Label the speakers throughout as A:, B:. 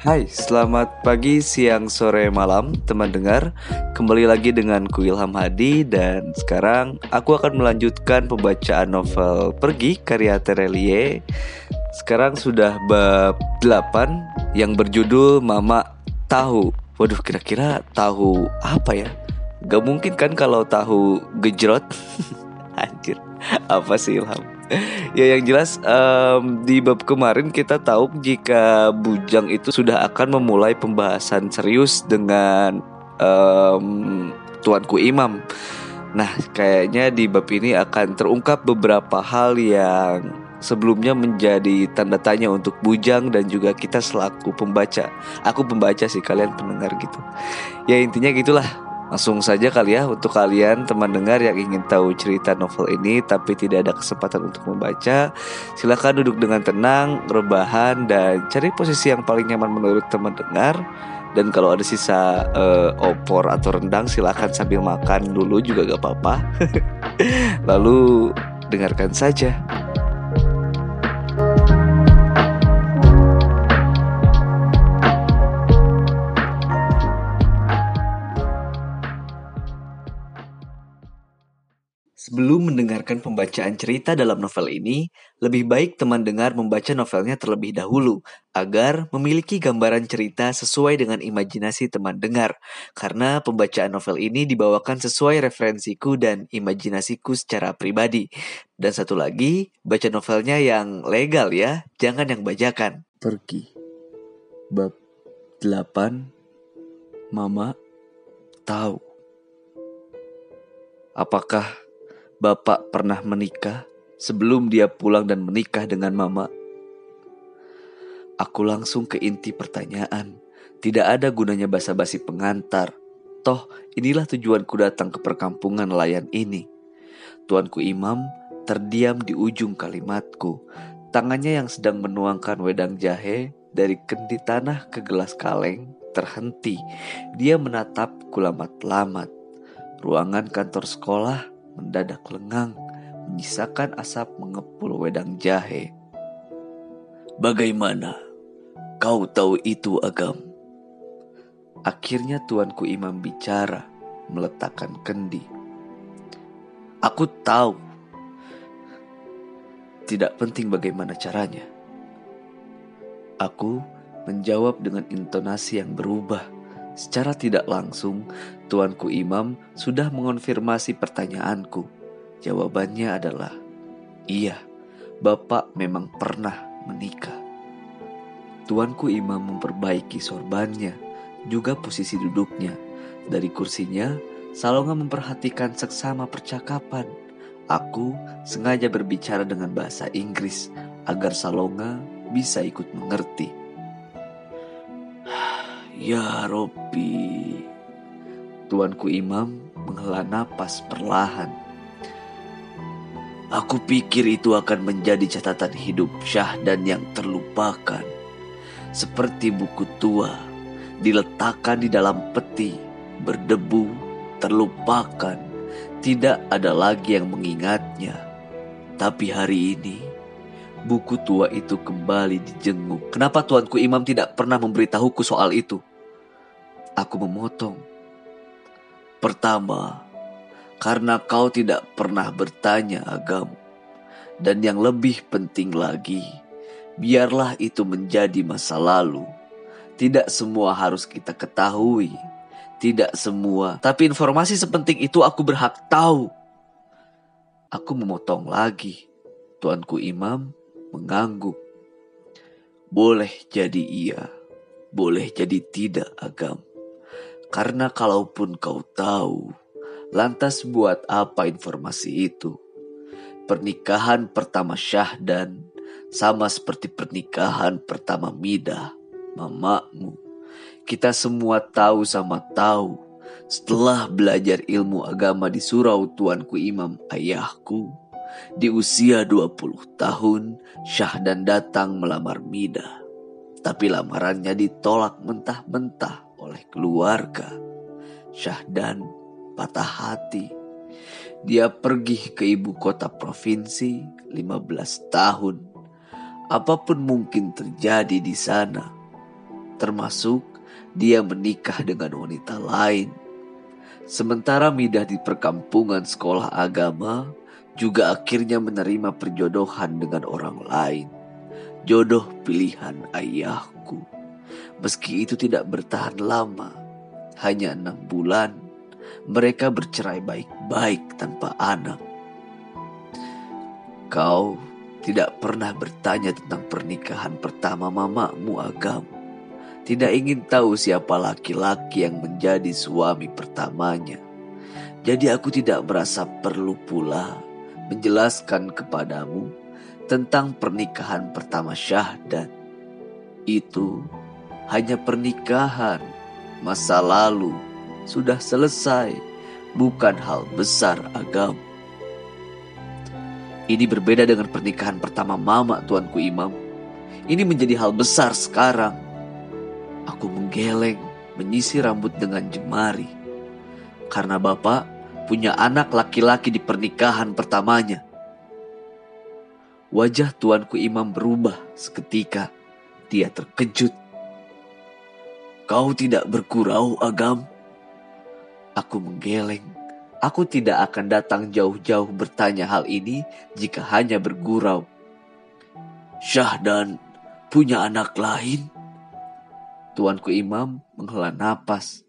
A: Hai, selamat pagi, siang, sore, malam, teman dengar. Kembali lagi dengan ku Ilham Hadi dan sekarang aku akan melanjutkan pembacaan novel Pergi karya Terelie. Sekarang sudah bab 8 yang berjudul Mama Tahu. Waduh, kira-kira tahu apa ya? Gak mungkin kan kalau tahu gejrot? Anjir, apa sih Ilham? ya yang jelas um, di bab kemarin kita tahu jika Bujang itu sudah akan memulai pembahasan serius dengan um, Tuanku Imam. Nah, kayaknya di bab ini akan terungkap beberapa hal yang sebelumnya menjadi tanda tanya untuk Bujang dan juga kita selaku pembaca. Aku pembaca sih kalian pendengar gitu. Ya intinya gitulah Langsung saja kali ya untuk kalian teman dengar yang ingin tahu cerita novel ini tapi tidak ada kesempatan untuk membaca, silahkan duduk dengan tenang, rebahan dan cari posisi yang paling nyaman menurut teman dengar. Dan kalau ada sisa uh, opor atau rendang silahkan sambil makan dulu juga gak apa-apa. Lalu dengarkan saja. Sebelum mendengarkan pembacaan cerita dalam novel ini, lebih baik teman dengar membaca novelnya terlebih dahulu agar memiliki gambaran cerita sesuai dengan imajinasi teman dengar. Karena pembacaan novel ini dibawakan sesuai referensiku dan imajinasiku secara pribadi. Dan satu lagi, baca novelnya yang legal ya, jangan yang bajakan. Pergi. Bab 8 Mama tahu. Apakah Bapak pernah menikah sebelum dia pulang dan menikah dengan Mama. Aku langsung ke inti pertanyaan. Tidak ada gunanya basa-basi pengantar. Toh, inilah tujuanku datang ke perkampungan nelayan ini. Tuanku Imam terdiam di ujung kalimatku. Tangannya yang sedang menuangkan wedang jahe dari kendi tanah ke gelas kaleng terhenti. Dia menatap kulamat-lamat. Ruangan kantor sekolah mendadak lengang, menyisakan asap mengepul wedang jahe. Bagaimana? Kau tahu itu, Agam? Akhirnya tuanku imam bicara, meletakkan kendi. Aku tahu. Tidak penting bagaimana caranya. Aku menjawab dengan intonasi yang berubah Secara tidak langsung, Tuanku Imam sudah mengonfirmasi pertanyaanku. Jawabannya adalah, iya, Bapak memang pernah menikah. Tuanku Imam memperbaiki sorbannya, juga posisi duduknya. Dari kursinya, Salonga memperhatikan seksama percakapan. Aku sengaja berbicara dengan bahasa Inggris agar Salonga bisa ikut mengerti. Ya Robi, Tuanku Imam menghela napas perlahan. Aku pikir itu akan menjadi catatan hidup Syah dan yang terlupakan. Seperti buku tua, diletakkan di dalam peti, berdebu, terlupakan. Tidak ada lagi yang mengingatnya. Tapi hari ini, buku tua itu kembali dijenguk. Kenapa Tuanku Imam tidak pernah memberitahuku soal itu? Aku memotong. Pertama, karena kau tidak pernah bertanya agam. Dan yang lebih penting lagi, biarlah itu menjadi masa lalu. Tidak semua harus kita ketahui. Tidak semua, tapi informasi sepenting itu aku berhak tahu. Aku memotong lagi. Tuanku Imam mengangguk. Boleh jadi iya, boleh jadi tidak agam. Karena kalaupun kau tahu, lantas buat apa informasi itu? Pernikahan pertama Syahdan sama seperti pernikahan pertama Mida, mamamu. Kita semua tahu sama tahu. Setelah belajar ilmu agama di surau tuanku imam ayahku, di usia 20 tahun, Syahdan datang melamar Mida. Tapi lamarannya ditolak mentah-mentah oleh keluarga. Syahdan patah hati. Dia pergi ke ibu kota provinsi 15 tahun. Apa pun mungkin terjadi di sana. termasuk dia menikah dengan wanita lain. Sementara Midah di perkampungan sekolah agama juga akhirnya menerima perjodohan dengan orang lain. Jodoh pilihan ayahku. Meski itu tidak bertahan lama, hanya enam bulan, mereka bercerai baik-baik tanpa anak. Kau tidak pernah bertanya tentang pernikahan pertama mamamu agam. Tidak ingin tahu siapa laki-laki yang menjadi suami pertamanya. Jadi aku tidak merasa perlu pula menjelaskan kepadamu tentang pernikahan pertama Syahdan. Itu hanya pernikahan masa lalu sudah selesai, bukan hal besar agama. Ini berbeda dengan pernikahan pertama mama tuanku imam. Ini menjadi hal besar sekarang. Aku menggeleng, menyisir rambut dengan jemari. Karena bapak punya anak laki-laki di pernikahan pertamanya. Wajah tuanku imam berubah seketika. Dia terkejut. Kau tidak bergurau agam? Aku menggeleng Aku tidak akan datang jauh-jauh bertanya hal ini jika hanya bergurau. Syahdan punya anak lain? Tuanku Imam menghela napas.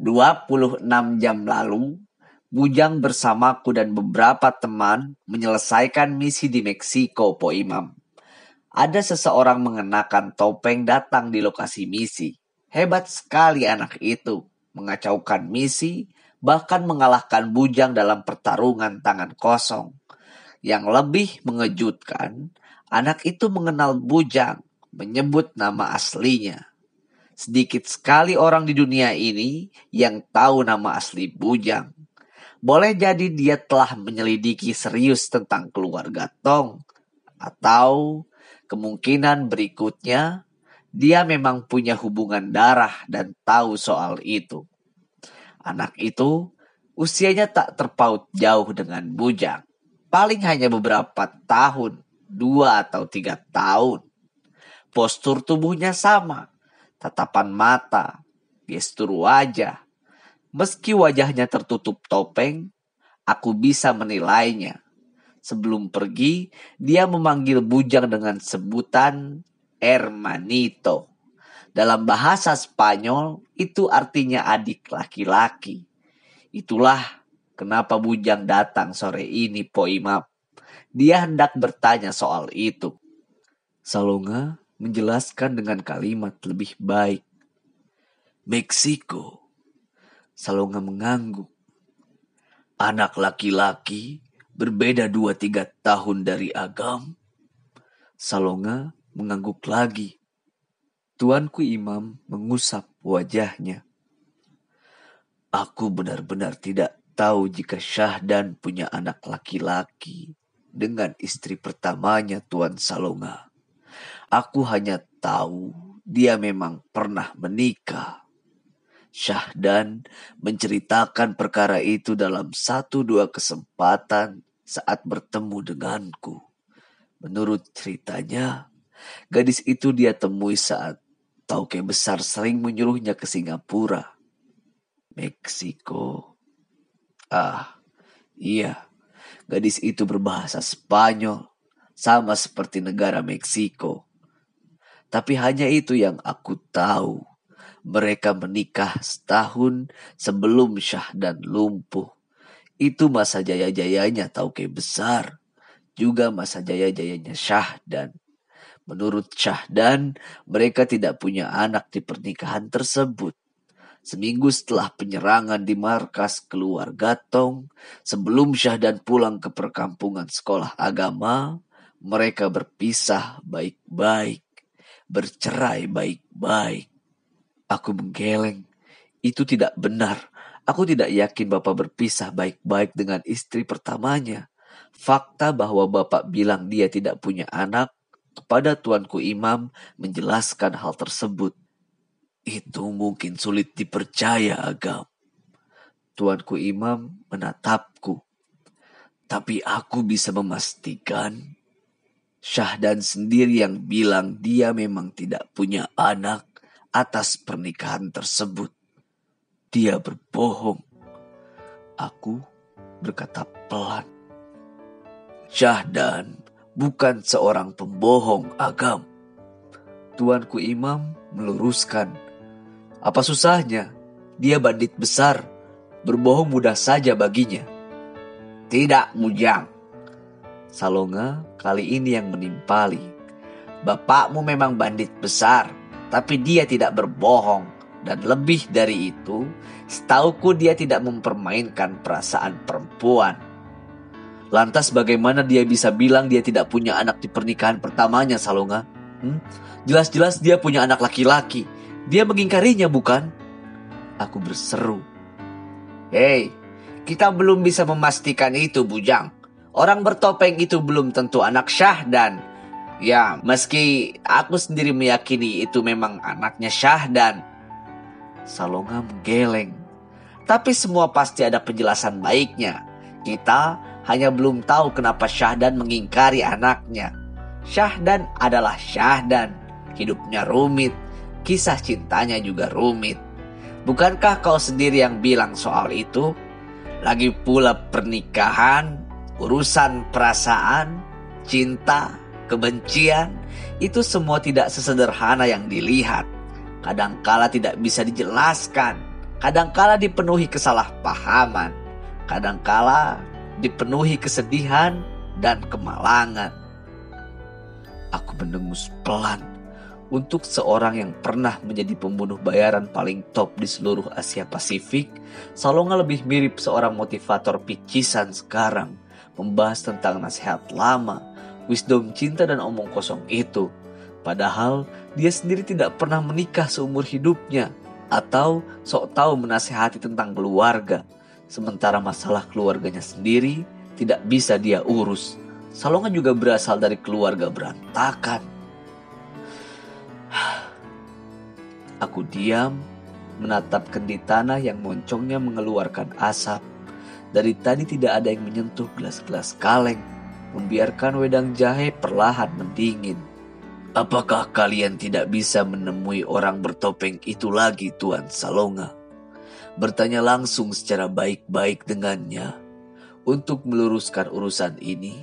A: 26 jam lalu, Bujang bersamaku dan beberapa teman menyelesaikan misi di Meksiko, Po Imam. Ada seseorang mengenakan topeng datang di lokasi misi. Hebat sekali anak itu, mengacaukan misi bahkan mengalahkan Bujang dalam pertarungan tangan kosong. Yang lebih mengejutkan, anak itu mengenal Bujang, menyebut nama aslinya. Sedikit sekali orang di dunia ini yang tahu nama asli Bujang. Boleh jadi dia telah menyelidiki serius tentang keluarga Tong. Atau kemungkinan berikutnya, dia memang punya hubungan darah dan tahu soal itu. Anak itu usianya tak terpaut jauh dengan bujang. Paling hanya beberapa tahun, dua atau tiga tahun. Postur tubuhnya sama, tatapan mata, gestur wajah. Meski wajahnya tertutup topeng, aku bisa menilainya. Sebelum pergi, dia memanggil bujang dengan sebutan Hermanito. Dalam bahasa Spanyol itu artinya adik laki-laki. Itulah kenapa Bujang datang sore ini Po Imam. Dia hendak bertanya soal itu. Salonga menjelaskan dengan kalimat lebih baik. Meksiko. Salonga mengangguk. Anak laki-laki berbeda dua tiga tahun dari agam. Salonga mengangguk lagi. Tuanku Imam mengusap wajahnya. Aku benar-benar tidak tahu jika Syahdan punya anak laki-laki dengan istri pertamanya Tuan Salonga. Aku hanya tahu dia memang pernah menikah. Syahdan menceritakan perkara itu dalam satu dua kesempatan saat bertemu denganku. Menurut ceritanya, gadis itu dia temui saat Tauke besar sering menyuruhnya ke Singapura. Meksiko. Ah, iya. Gadis itu berbahasa Spanyol. Sama seperti negara Meksiko. Tapi hanya itu yang aku tahu. Mereka menikah setahun sebelum Syah dan lumpuh. Itu masa jaya-jayanya Tauke besar. Juga masa jaya-jayanya Syah dan Menurut Syahdan, mereka tidak punya anak di pernikahan tersebut. Seminggu setelah penyerangan di markas keluarga Tong, sebelum Syahdan pulang ke perkampungan sekolah agama, mereka berpisah baik-baik, bercerai baik-baik. Aku menggeleng. Itu tidak benar. Aku tidak yakin Bapak berpisah baik-baik dengan istri pertamanya. Fakta bahwa Bapak bilang dia tidak punya anak kepada tuanku imam menjelaskan hal tersebut. Itu mungkin sulit dipercaya agam. Tuanku imam menatapku. Tapi aku bisa memastikan Syahdan sendiri yang bilang dia memang tidak punya anak atas pernikahan tersebut. Dia berbohong. Aku berkata pelan. Syahdan bukan seorang pembohong agam. Tuanku Imam meluruskan. Apa susahnya? Dia bandit besar. Berbohong mudah saja baginya. Tidak, Mujang. Salonga kali ini yang menimpali. Bapakmu memang bandit besar, tapi dia tidak berbohong. Dan lebih dari itu, setauku dia tidak mempermainkan perasaan perempuan. Lantas bagaimana dia bisa bilang dia tidak punya anak di pernikahan pertamanya, Salonga? Hmm? Jelas-jelas dia punya anak laki-laki. Dia mengingkarinya, bukan? Aku berseru. Hei, kita belum bisa memastikan itu, Bujang. Orang bertopeng itu belum tentu anak Syah dan ya meski aku sendiri meyakini itu memang anaknya Syah dan Salonga menggeleng. Tapi semua pasti ada penjelasan baiknya. Kita hanya belum tahu kenapa Syahdan mengingkari anaknya. Syahdan adalah Syahdan. Hidupnya rumit, kisah cintanya juga rumit. Bukankah kau sendiri yang bilang soal itu? Lagi pula pernikahan urusan perasaan, cinta, kebencian, itu semua tidak sesederhana yang dilihat. Kadangkala tidak bisa dijelaskan, kadangkala dipenuhi kesalahpahaman, kadangkala dipenuhi kesedihan dan kemalangan. Aku mendengus pelan untuk seorang yang pernah menjadi pembunuh bayaran paling top di seluruh Asia Pasifik, Salonga lebih mirip seorang motivator picisan sekarang membahas tentang nasihat lama, wisdom cinta dan omong kosong itu. Padahal dia sendiri tidak pernah menikah seumur hidupnya atau sok tahu menasehati tentang keluarga. Sementara masalah keluarganya sendiri tidak bisa dia urus. Salonga juga berasal dari keluarga berantakan. Aku diam menatap kendi tanah yang moncongnya mengeluarkan asap. Dari tadi tidak ada yang menyentuh gelas-gelas kaleng, membiarkan wedang jahe perlahan mendingin. Apakah kalian tidak bisa menemui orang bertopeng itu lagi, Tuan Salonga? Bertanya langsung secara baik-baik dengannya untuk meluruskan urusan ini.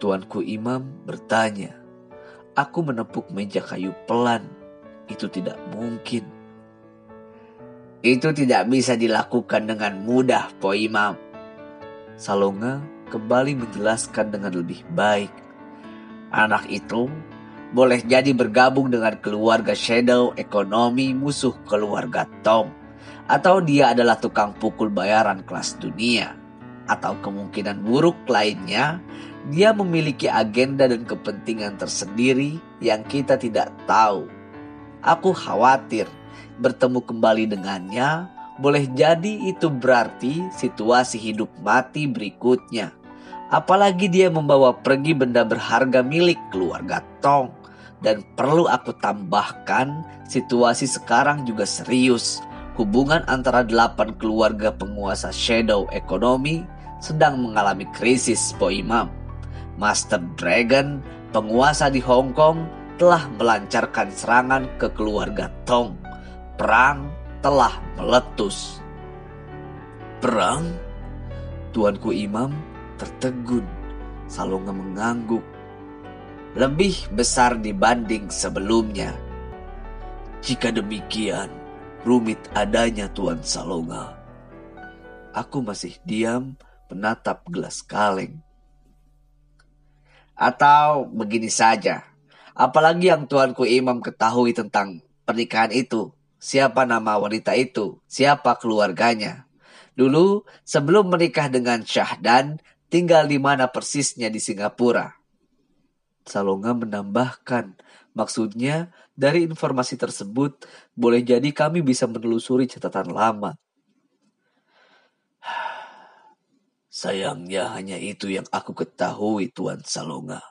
A: Tuanku Imam bertanya, Aku menepuk meja kayu pelan. Itu tidak mungkin. Itu tidak bisa dilakukan dengan mudah, Po Imam. Salonga kembali menjelaskan dengan lebih baik. Anak itu boleh jadi bergabung dengan keluarga Shadow ekonomi musuh keluarga Tom. Atau dia adalah tukang pukul bayaran kelas dunia. Atau kemungkinan buruk lainnya, dia memiliki agenda dan kepentingan tersendiri yang kita tidak tahu. Aku khawatir bertemu kembali dengannya, boleh jadi itu berarti situasi hidup mati berikutnya. Apalagi dia membawa pergi benda berharga milik keluarga Tong. Dan perlu aku tambahkan, situasi sekarang juga serius. Hubungan antara delapan keluarga penguasa shadow ekonomi sedang mengalami krisis Po Imam. Master Dragon, penguasa di Hong Kong, telah melancarkan serangan ke keluarga Tong perang telah meletus. Perang? Tuanku Imam tertegun. Salonga mengangguk. Lebih besar dibanding sebelumnya. Jika demikian, rumit adanya Tuan Salonga. Aku masih diam menatap gelas kaleng. Atau begini saja, apalagi yang Tuanku Imam ketahui tentang pernikahan itu siapa nama wanita itu, siapa keluarganya. Dulu, sebelum menikah dengan Syahdan, tinggal di mana persisnya di Singapura. Salonga menambahkan, maksudnya dari informasi tersebut boleh jadi kami bisa menelusuri catatan lama. Sayangnya hanya itu yang aku ketahui Tuan Salonga.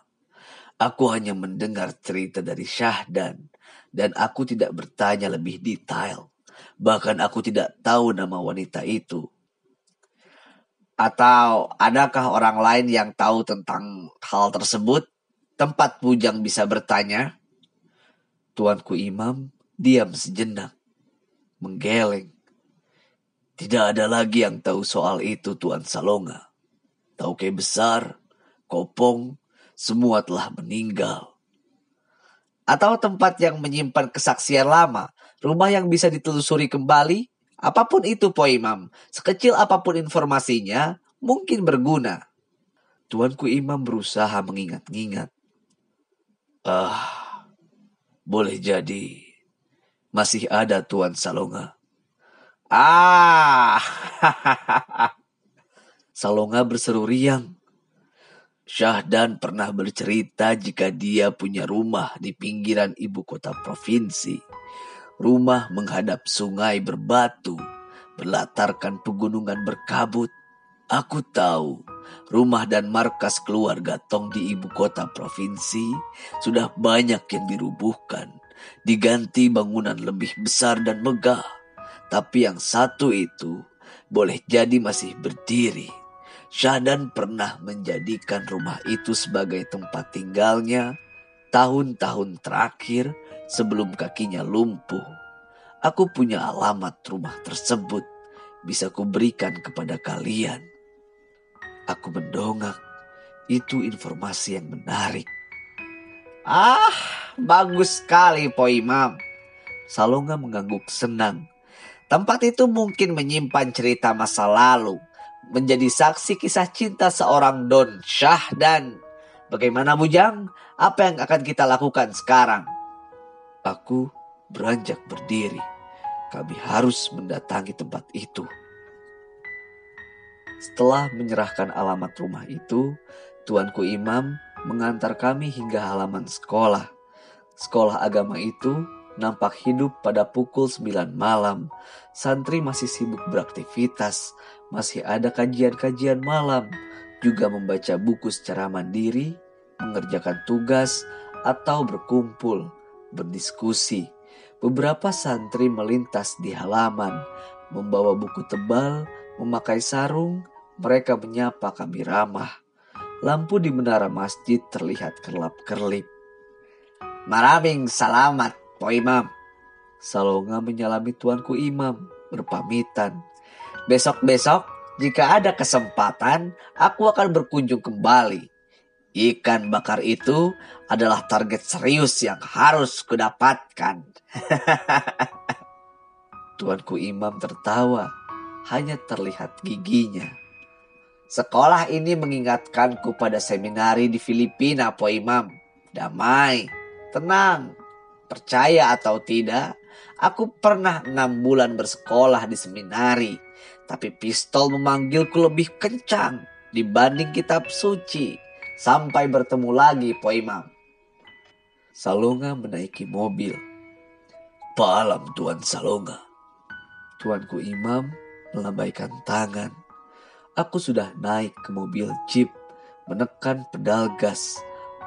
A: Aku hanya mendengar cerita dari Syahdan dan aku tidak bertanya lebih detail. Bahkan aku tidak tahu nama wanita itu. Atau adakah orang lain yang tahu tentang hal tersebut? Tempat bujang bisa bertanya? Tuanku Imam diam sejenak, menggeleng. Tidak ada lagi yang tahu soal itu Tuan Salonga. Tauke besar, Kopong, semua telah meninggal. Atau tempat yang menyimpan kesaksian lama, rumah yang bisa ditelusuri kembali, apa pun itu Po Imam, sekecil apa pun informasinya, mungkin berguna. Tuanku Imam berusaha mengingat-ingat. Ah, boleh jadi masih ada Tuan Salonga. Ah, Salonga berseru riang. Syahdan pernah bercerita jika dia punya rumah di pinggiran ibu kota provinsi. Rumah menghadap sungai berbatu, berlatarkan pegunungan berkabut. Aku tahu rumah dan markas keluarga Tong di ibu kota provinsi sudah banyak yang dirubuhkan, diganti bangunan lebih besar dan megah. Tapi yang satu itu boleh jadi masih berdiri. Syahdan pernah menjadikan rumah itu sebagai tempat tinggalnya tahun-tahun terakhir sebelum kakinya lumpuh. Aku punya alamat rumah tersebut. Bisa kuberikan kepada kalian. Aku mendongak. Itu informasi yang menarik. Ah, bagus sekali Po Imam. Salonga mengangguk senang. Tempat itu mungkin menyimpan cerita masa lalu. Menjadi saksi kisah cinta seorang Don Syah dan... Bagaimana Bujang? Apa yang akan kita lakukan sekarang? Aku beranjak berdiri. Kami harus mendatangi tempat itu. Setelah menyerahkan alamat rumah itu, Tuanku Imam mengantar kami hingga halaman sekolah. Sekolah agama itu nampak hidup pada pukul 9 malam. Santri masih sibuk beraktivitas, masih ada kajian-kajian malam, juga membaca buku secara mandiri, mengerjakan tugas, atau berkumpul, berdiskusi. Beberapa santri melintas di halaman, membawa buku tebal, memakai sarung, mereka menyapa kami ramah. Lampu di menara masjid terlihat kerlap-kerlip. Maraming salamat, Po Imam. Salonga menyalami tuanku Imam, berpamitan. Besok-besok, jika ada kesempatan, aku akan berkunjung kembali. Ikan bakar itu adalah target serius yang harus kudapatkan. Tuanku Imam tertawa hanya terlihat giginya. Sekolah ini mengingatkanku pada seminari di Filipina, Po Imam. Damai, tenang, percaya atau tidak, aku pernah enam bulan bersekolah di seminari. Tapi pistol memanggilku lebih kencang dibanding kitab suci. Sampai bertemu lagi, Po Imam. Salonga menaiki mobil. Palam Tuan Salonga. Tuanku Imam melambaikan tangan. Aku sudah naik ke mobil jeep, menekan pedal gas.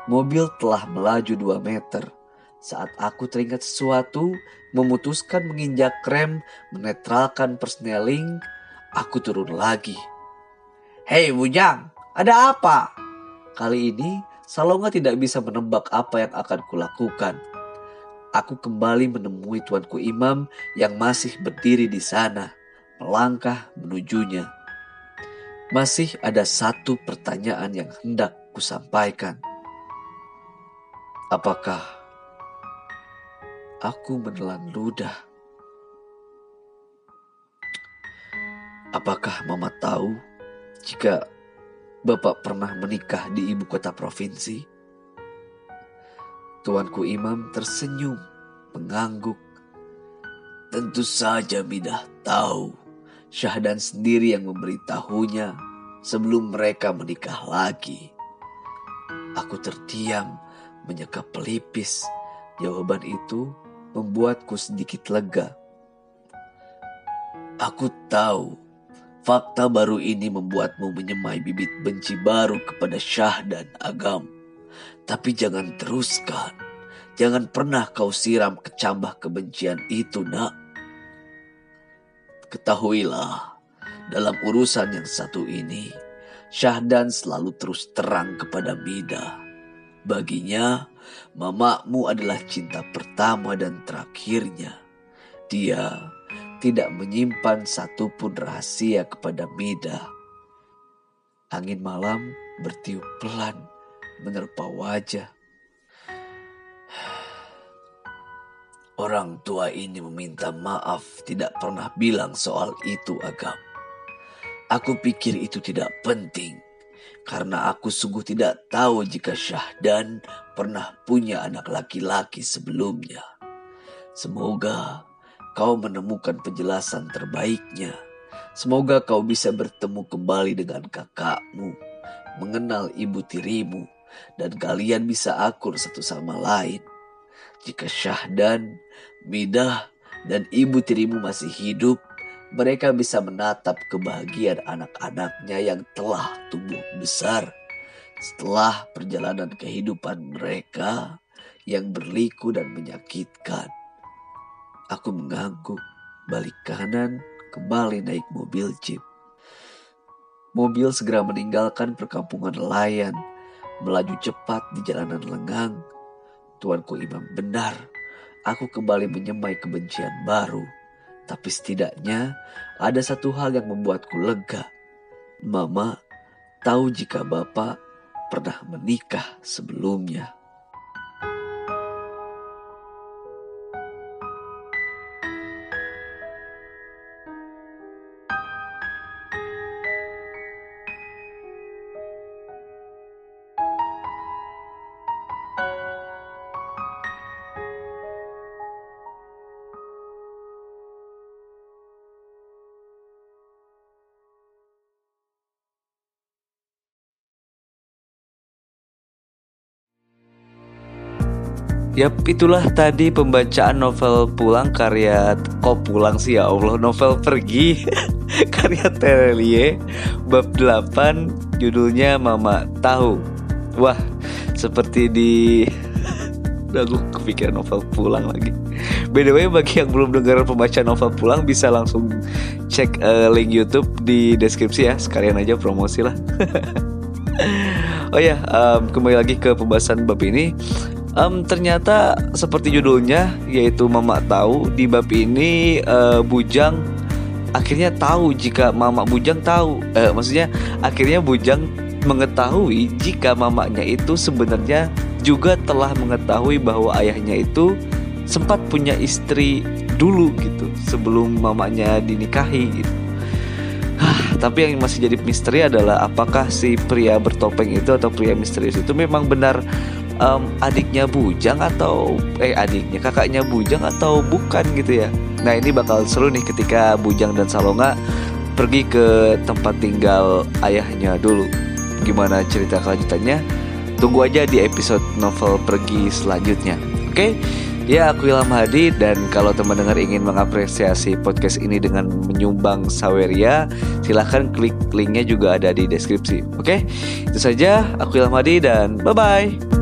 A: Mobil telah melaju dua meter. Saat aku teringat sesuatu, memutuskan menginjak rem, menetralkan persneling, aku turun lagi. Hei Bujang, ada apa? Kali ini Salonga tidak bisa menebak apa yang akan kulakukan. Aku kembali menemui tuanku imam yang masih berdiri di sana melangkah menujunya. Masih ada satu pertanyaan yang hendak kusampaikan. Apakah aku menelan ludah? Apakah Mama tahu jika Bapak pernah menikah di ibu kota provinsi? Tuanku Imam tersenyum, mengangguk. Tentu saja Midah tahu. Syahdan sendiri yang memberitahunya sebelum mereka menikah lagi. Aku terdiam, menyekap pelipis. Jawaban itu membuatku sedikit lega. Aku tahu fakta baru ini membuatmu menyemai bibit benci baru kepada Syah dan Agam. Tapi jangan teruskan. Jangan pernah kau siram kecambah kebencian itu, nak. Ketahuilah, dalam urusan yang satu ini, Syahdan selalu terus terang kepada Mida. Baginya, mamamu adalah cinta pertama dan terakhirnya. Dia tidak menyimpan satupun rahasia kepada Mida. Angin malam bertiup pelan menerpa wajah. Orang tua ini meminta maaf tidak pernah bilang soal itu agam. Aku pikir itu tidak penting karena aku sungguh tidak tahu jika Syahdan pernah punya anak laki-laki sebelumnya. Semoga kau menemukan penjelasan terbaiknya. Semoga kau bisa bertemu kembali dengan kakakmu, mengenal ibu tirimu, dan kalian bisa akur satu sama lain. Jika Syahdan, Midah, dan ibu tirimu masih hidup, mereka bisa menatap kebahagiaan anak-anaknya yang telah tumbuh besar setelah perjalanan kehidupan mereka yang berliku dan menyakitkan. Aku mengangguk, balik kanan, kembali naik mobil jeep. Mobil segera meninggalkan perkampungan nelayan, melaju cepat di jalanan lengang. Tuanku Imam benar, aku kembali menyemai kebencian baru tapi setidaknya ada satu hal yang membuatku lega. Mama tahu jika bapak pernah menikah sebelumnya. Yap, itulah tadi pembacaan novel Pulang karya Kok Pulang sih? Ya Allah Novel Pergi. Karya Terelie Bab 8 judulnya Mama Tahu. Wah, seperti di gue kepikiran novel pulang lagi. By the way bagi yang belum dengar pembacaan novel pulang Bisa langsung cek uh, link Youtube di deskripsi ya. Sekalian aja promosi lah. Oh ya, um, kembali lagi ke pembahasan bab ini um, ternyata seperti judulnya yaitu Mama tahu di bab ini uh, Bujang akhirnya tahu jika Mama Bujang tahu uh, maksudnya akhirnya Bujang mengetahui jika mamanya itu sebenarnya juga telah mengetahui bahwa ayahnya itu sempat punya istri dulu gitu sebelum mamanya dinikahi gitu. tapi yang masih jadi misteri adalah apakah si pria bertopeng itu atau pria misterius itu memang benar um, adiknya Bujang atau eh adiknya kakaknya Bujang atau bukan gitu ya. Nah ini bakal seru nih ketika Bujang dan Salonga pergi ke tempat tinggal ayahnya dulu. Gimana cerita kelanjutannya? Tunggu aja di episode novel pergi selanjutnya. Oke? Okay? Ya, aku Ilham Hadi dan kalau teman dengar ingin mengapresiasi podcast ini dengan menyumbang Saweria, silahkan klik linknya juga ada di deskripsi. Oke, itu saja. Aku Ilham Hadi dan bye-bye.